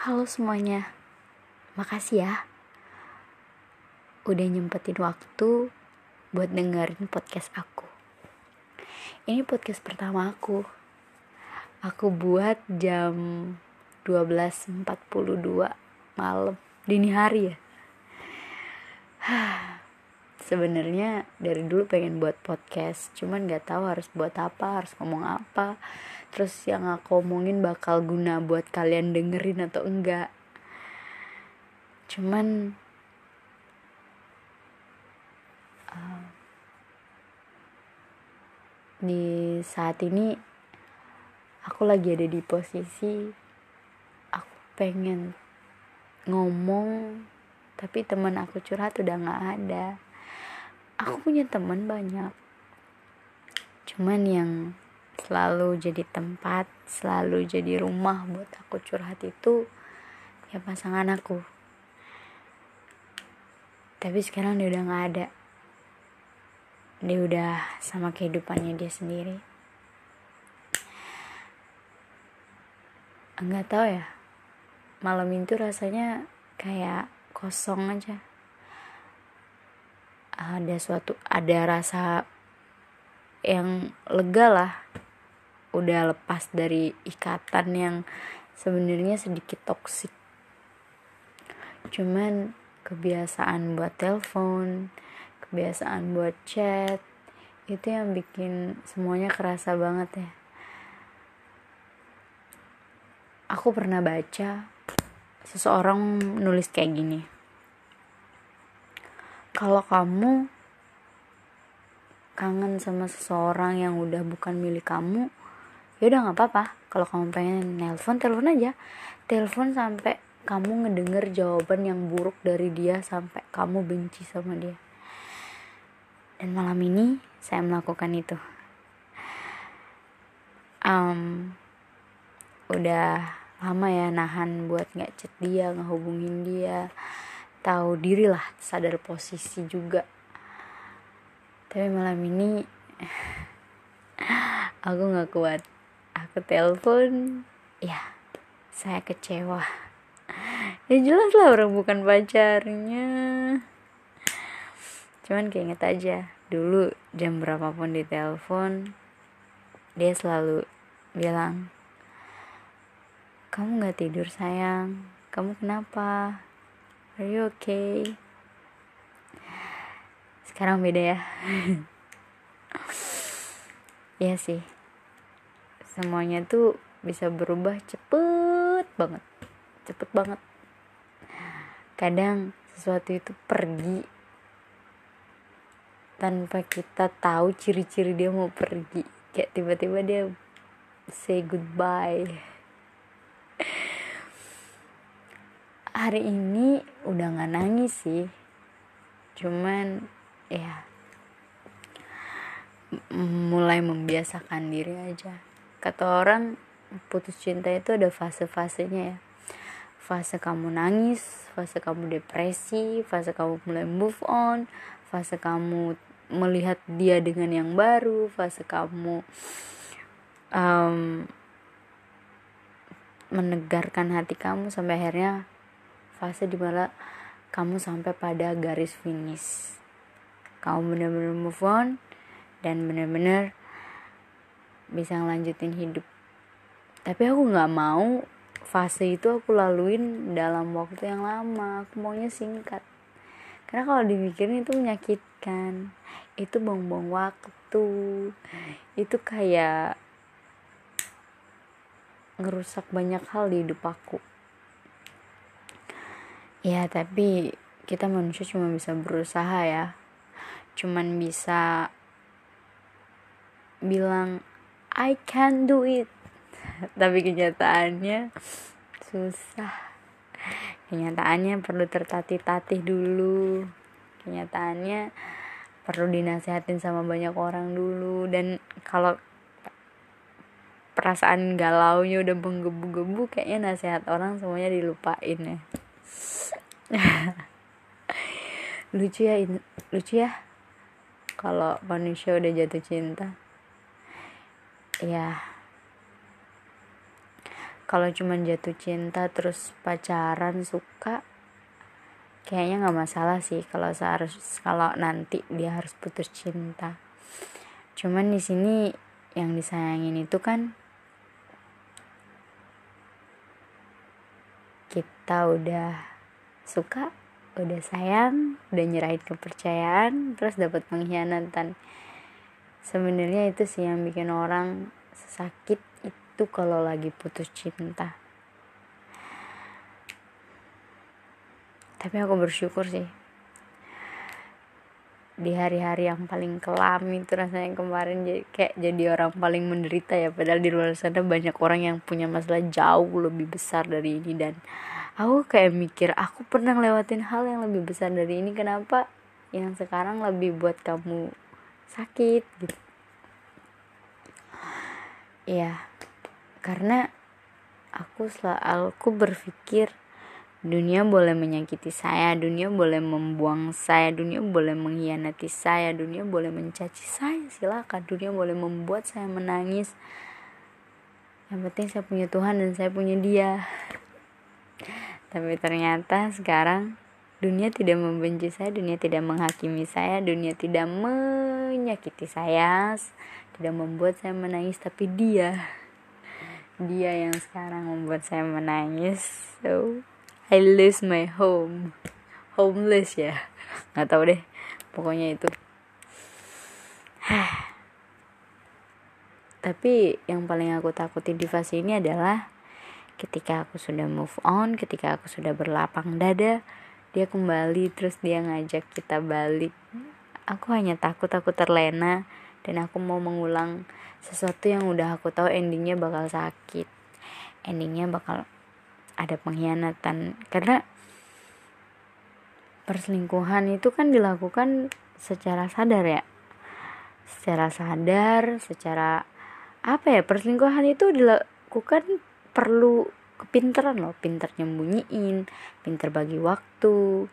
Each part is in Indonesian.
Halo semuanya, makasih ya udah nyempetin waktu buat dengerin podcast aku. Ini podcast pertama aku. Aku buat jam 12.42 malam dini hari ya. Sebenarnya dari dulu pengen buat podcast, cuman nggak tahu harus buat apa, harus ngomong apa. Terus yang aku omongin bakal guna buat kalian dengerin atau enggak. Cuman uh, di saat ini aku lagi ada di posisi aku pengen ngomong tapi teman aku curhat udah nggak ada aku punya teman banyak. Cuman yang selalu jadi tempat selalu jadi rumah buat aku curhat itu ya pasangan aku. Tapi sekarang dia udah gak ada. Dia udah sama kehidupannya dia sendiri. Nggak tahu ya. Malam itu rasanya kayak kosong aja ada suatu ada rasa yang lega lah. Udah lepas dari ikatan yang sebenarnya sedikit toksik cuman kebiasaan buat telepon kebiasaan buat chat itu yang bikin semuanya kerasa banget ya. Aku pernah baca seseorang nulis kayak gini kalau kamu kangen sama seseorang yang udah bukan milik kamu ya udah nggak apa-apa. Kalau kamu pengen nelpon telepon aja. Telepon sampai kamu ngedenger jawaban yang buruk dari dia sampai kamu benci sama dia. Dan malam ini saya melakukan itu. Um, udah lama ya nahan buat nggak chat dia ngehubungin dia tahu diri lah sadar posisi juga. Tapi malam ini aku nggak kuat. Aku telepon ya saya kecewa. Ya jelas lah orang bukan pacarnya. Cuman keinget aja dulu jam berapapun di telepon dia selalu bilang kamu nggak tidur sayang. Kamu kenapa are you okay sekarang beda ya. Iya sih. Semuanya tuh bisa berubah cepet banget. Cepet banget. Kadang sesuatu itu pergi tanpa kita tahu ciri-ciri dia mau pergi. Kayak tiba-tiba dia say goodbye hari ini udah nggak nangis sih. Cuman ya mulai membiasakan diri aja. Kata orang putus cinta itu ada fase-fasenya ya. Fase kamu nangis fase kamu depresi fase kamu mulai move on fase kamu melihat dia dengan yang baru fase kamu um, menegarkan hati kamu sampai akhirnya fase di mana kamu sampai pada garis finish. Kamu benar-benar move on dan benar-benar bisa ngelanjutin hidup. Tapi aku nggak mau fase itu aku laluin dalam waktu yang lama. Aku maunya singkat. Karena kalau dimikirin itu menyakitkan. Itu buang-buang waktu. Itu kayak ngerusak banyak hal di hidup aku ya tapi kita manusia cuma bisa berusaha ya. Cuman bisa bilang I can do it. Tapi kenyataannya susah. Kenyataannya perlu tertatih-tatih dulu. Kenyataannya perlu dinasehatin sama banyak orang dulu. Dan kalau perasaan galau nya udah menggebu-gebu kayaknya nasihat orang semuanya dilupain ya lucu ya lucu ya. Kalau manusia udah jatuh cinta. Ya kalau cuma jatuh cinta terus pacaran suka kayaknya nggak masalah sih kalau seharus kalau nanti dia harus putus cinta. Cuman di sini yang disayangin itu kan kita udah suka udah sayang udah nyerahin kepercayaan terus dapat pengkhianatan. Sebenarnya itu sih yang bikin orang sakit itu kalau lagi putus cinta. Tapi aku bersyukur sih. Di hari-hari yang paling kelam itu rasanya kemarin jadi kayak jadi orang paling menderita ya. Padahal di luar sana banyak orang yang punya masalah jauh lebih besar dari ini dan aku kayak mikir aku pernah lewatin hal yang lebih besar dari ini kenapa yang sekarang lebih buat kamu sakit gitu. Ya karena aku selalu berpikir dunia boleh menyakiti saya dunia boleh membuang saya dunia boleh mengkhianati saya dunia boleh mencaci saya silakan. Dunia boleh membuat saya menangis. Yang penting saya punya Tuhan dan saya punya dia tapi ternyata sekarang dunia tidak membenci saya dunia tidak menghakimi saya dunia tidak menyakiti saya tidak membuat saya menangis tapi dia dia yang sekarang membuat saya menangis. So I lose my home. Homeless ya. Nggak tahu deh. Pokoknya itu. Tapi yang paling aku takutin di fase ini adalah ketika aku sudah move on ketika aku sudah berlapang dada dia kembali terus dia ngajak kita balik. Aku hanya takut aku terlena dan aku mau mengulang sesuatu yang udah aku tahu endingnya bakal sakit. Endingnya bakal ada pengkhianatan. Karena perselingkuhan itu kan dilakukan secara sadar ya. Secara sadar secara apa ya perselingkuhan itu dilakukan perlu kepinteran loh pinter nyembunyiin pinter bagi waktu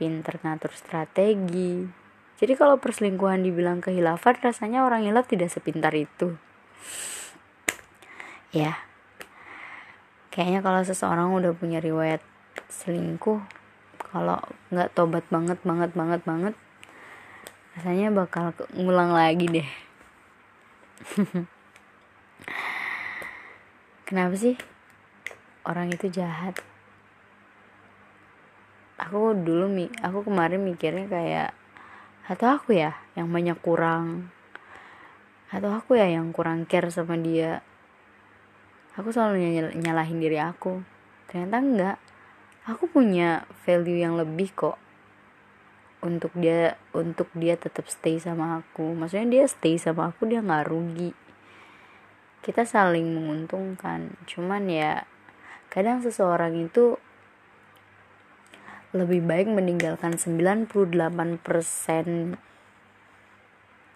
pinter ngatur strategi jadi kalau perselingkuhan dibilang kehilafan, rasanya orang hilaf tidak sepintar itu. Ya. Kayaknya kalau seseorang udah punya riwayat selingkuh, kalau nggak tobat banget banget banget banget, rasanya bakal ngulang lagi deh. Kenapa sih? Orang itu jahat? Aku dulu mi, aku kemarin mikirnya kayak atau aku ya yang banyak kurang? Atau aku ya yang kurang care sama dia? Aku selalu nyal nyalahin diri aku. Ternyata enggak. Aku punya value yang lebih kok. Untuk dia untuk dia tetap stay sama aku. Maksudnya dia stay sama aku dia nggak rugi kita saling menguntungkan. Cuman ya kadang seseorang itu lebih baik meninggalkan 98%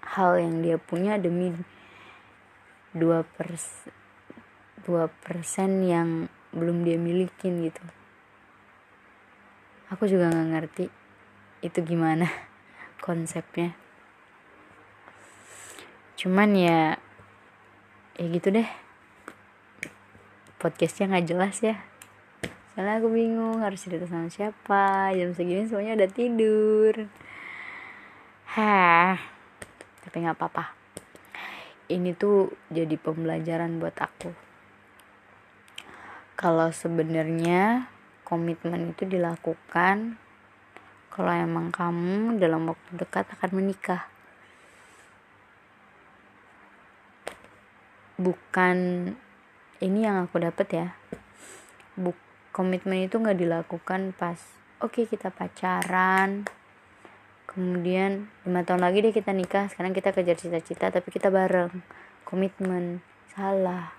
hal yang dia punya demi 2 persen 2 persen yang belum dia milikin gitu. Aku juga nggak ngerti itu gimana konsepnya. Cuman ya ya gitu deh. Podcastnya nggak jelas ya. Karena aku bingung harus cerita sama siapa. Jam segini semuanya udah tidur. Hah tapi nggak apa-apa. Ini tuh jadi pembelajaran buat aku. Kalau sebenarnya komitmen itu dilakukan kalau emang kamu dalam waktu dekat akan menikah bukan ini yang aku dapat ya. Bukan komitmen itu nggak dilakukan pas oke okay, kita pacaran kemudian lima tahun lagi deh kita nikah sekarang kita kejar cita-cita tapi kita bareng. Komitmen salah.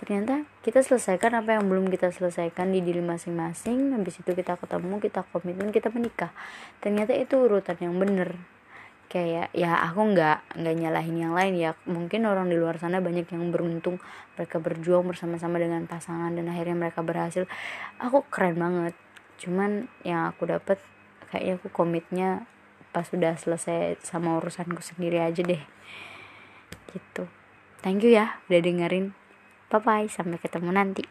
Ternyata kita selesaikan apa yang belum kita selesaikan di diri masing-masing habis itu kita ketemu kita komitmen kita menikah. Ternyata itu urutan yang bener kayak ya aku nggak nggak nyalahin yang lain ya. Mungkin orang di luar sana banyak yang beruntung mereka berjuang bersama-sama dengan pasangan dan akhirnya mereka berhasil. Aku keren banget. Cuman yang aku dapat kayaknya aku komitnya pas sudah selesai sama urusanku sendiri aja deh. Gitu. Thank you ya udah dengerin. Bye bye sampai ketemu nanti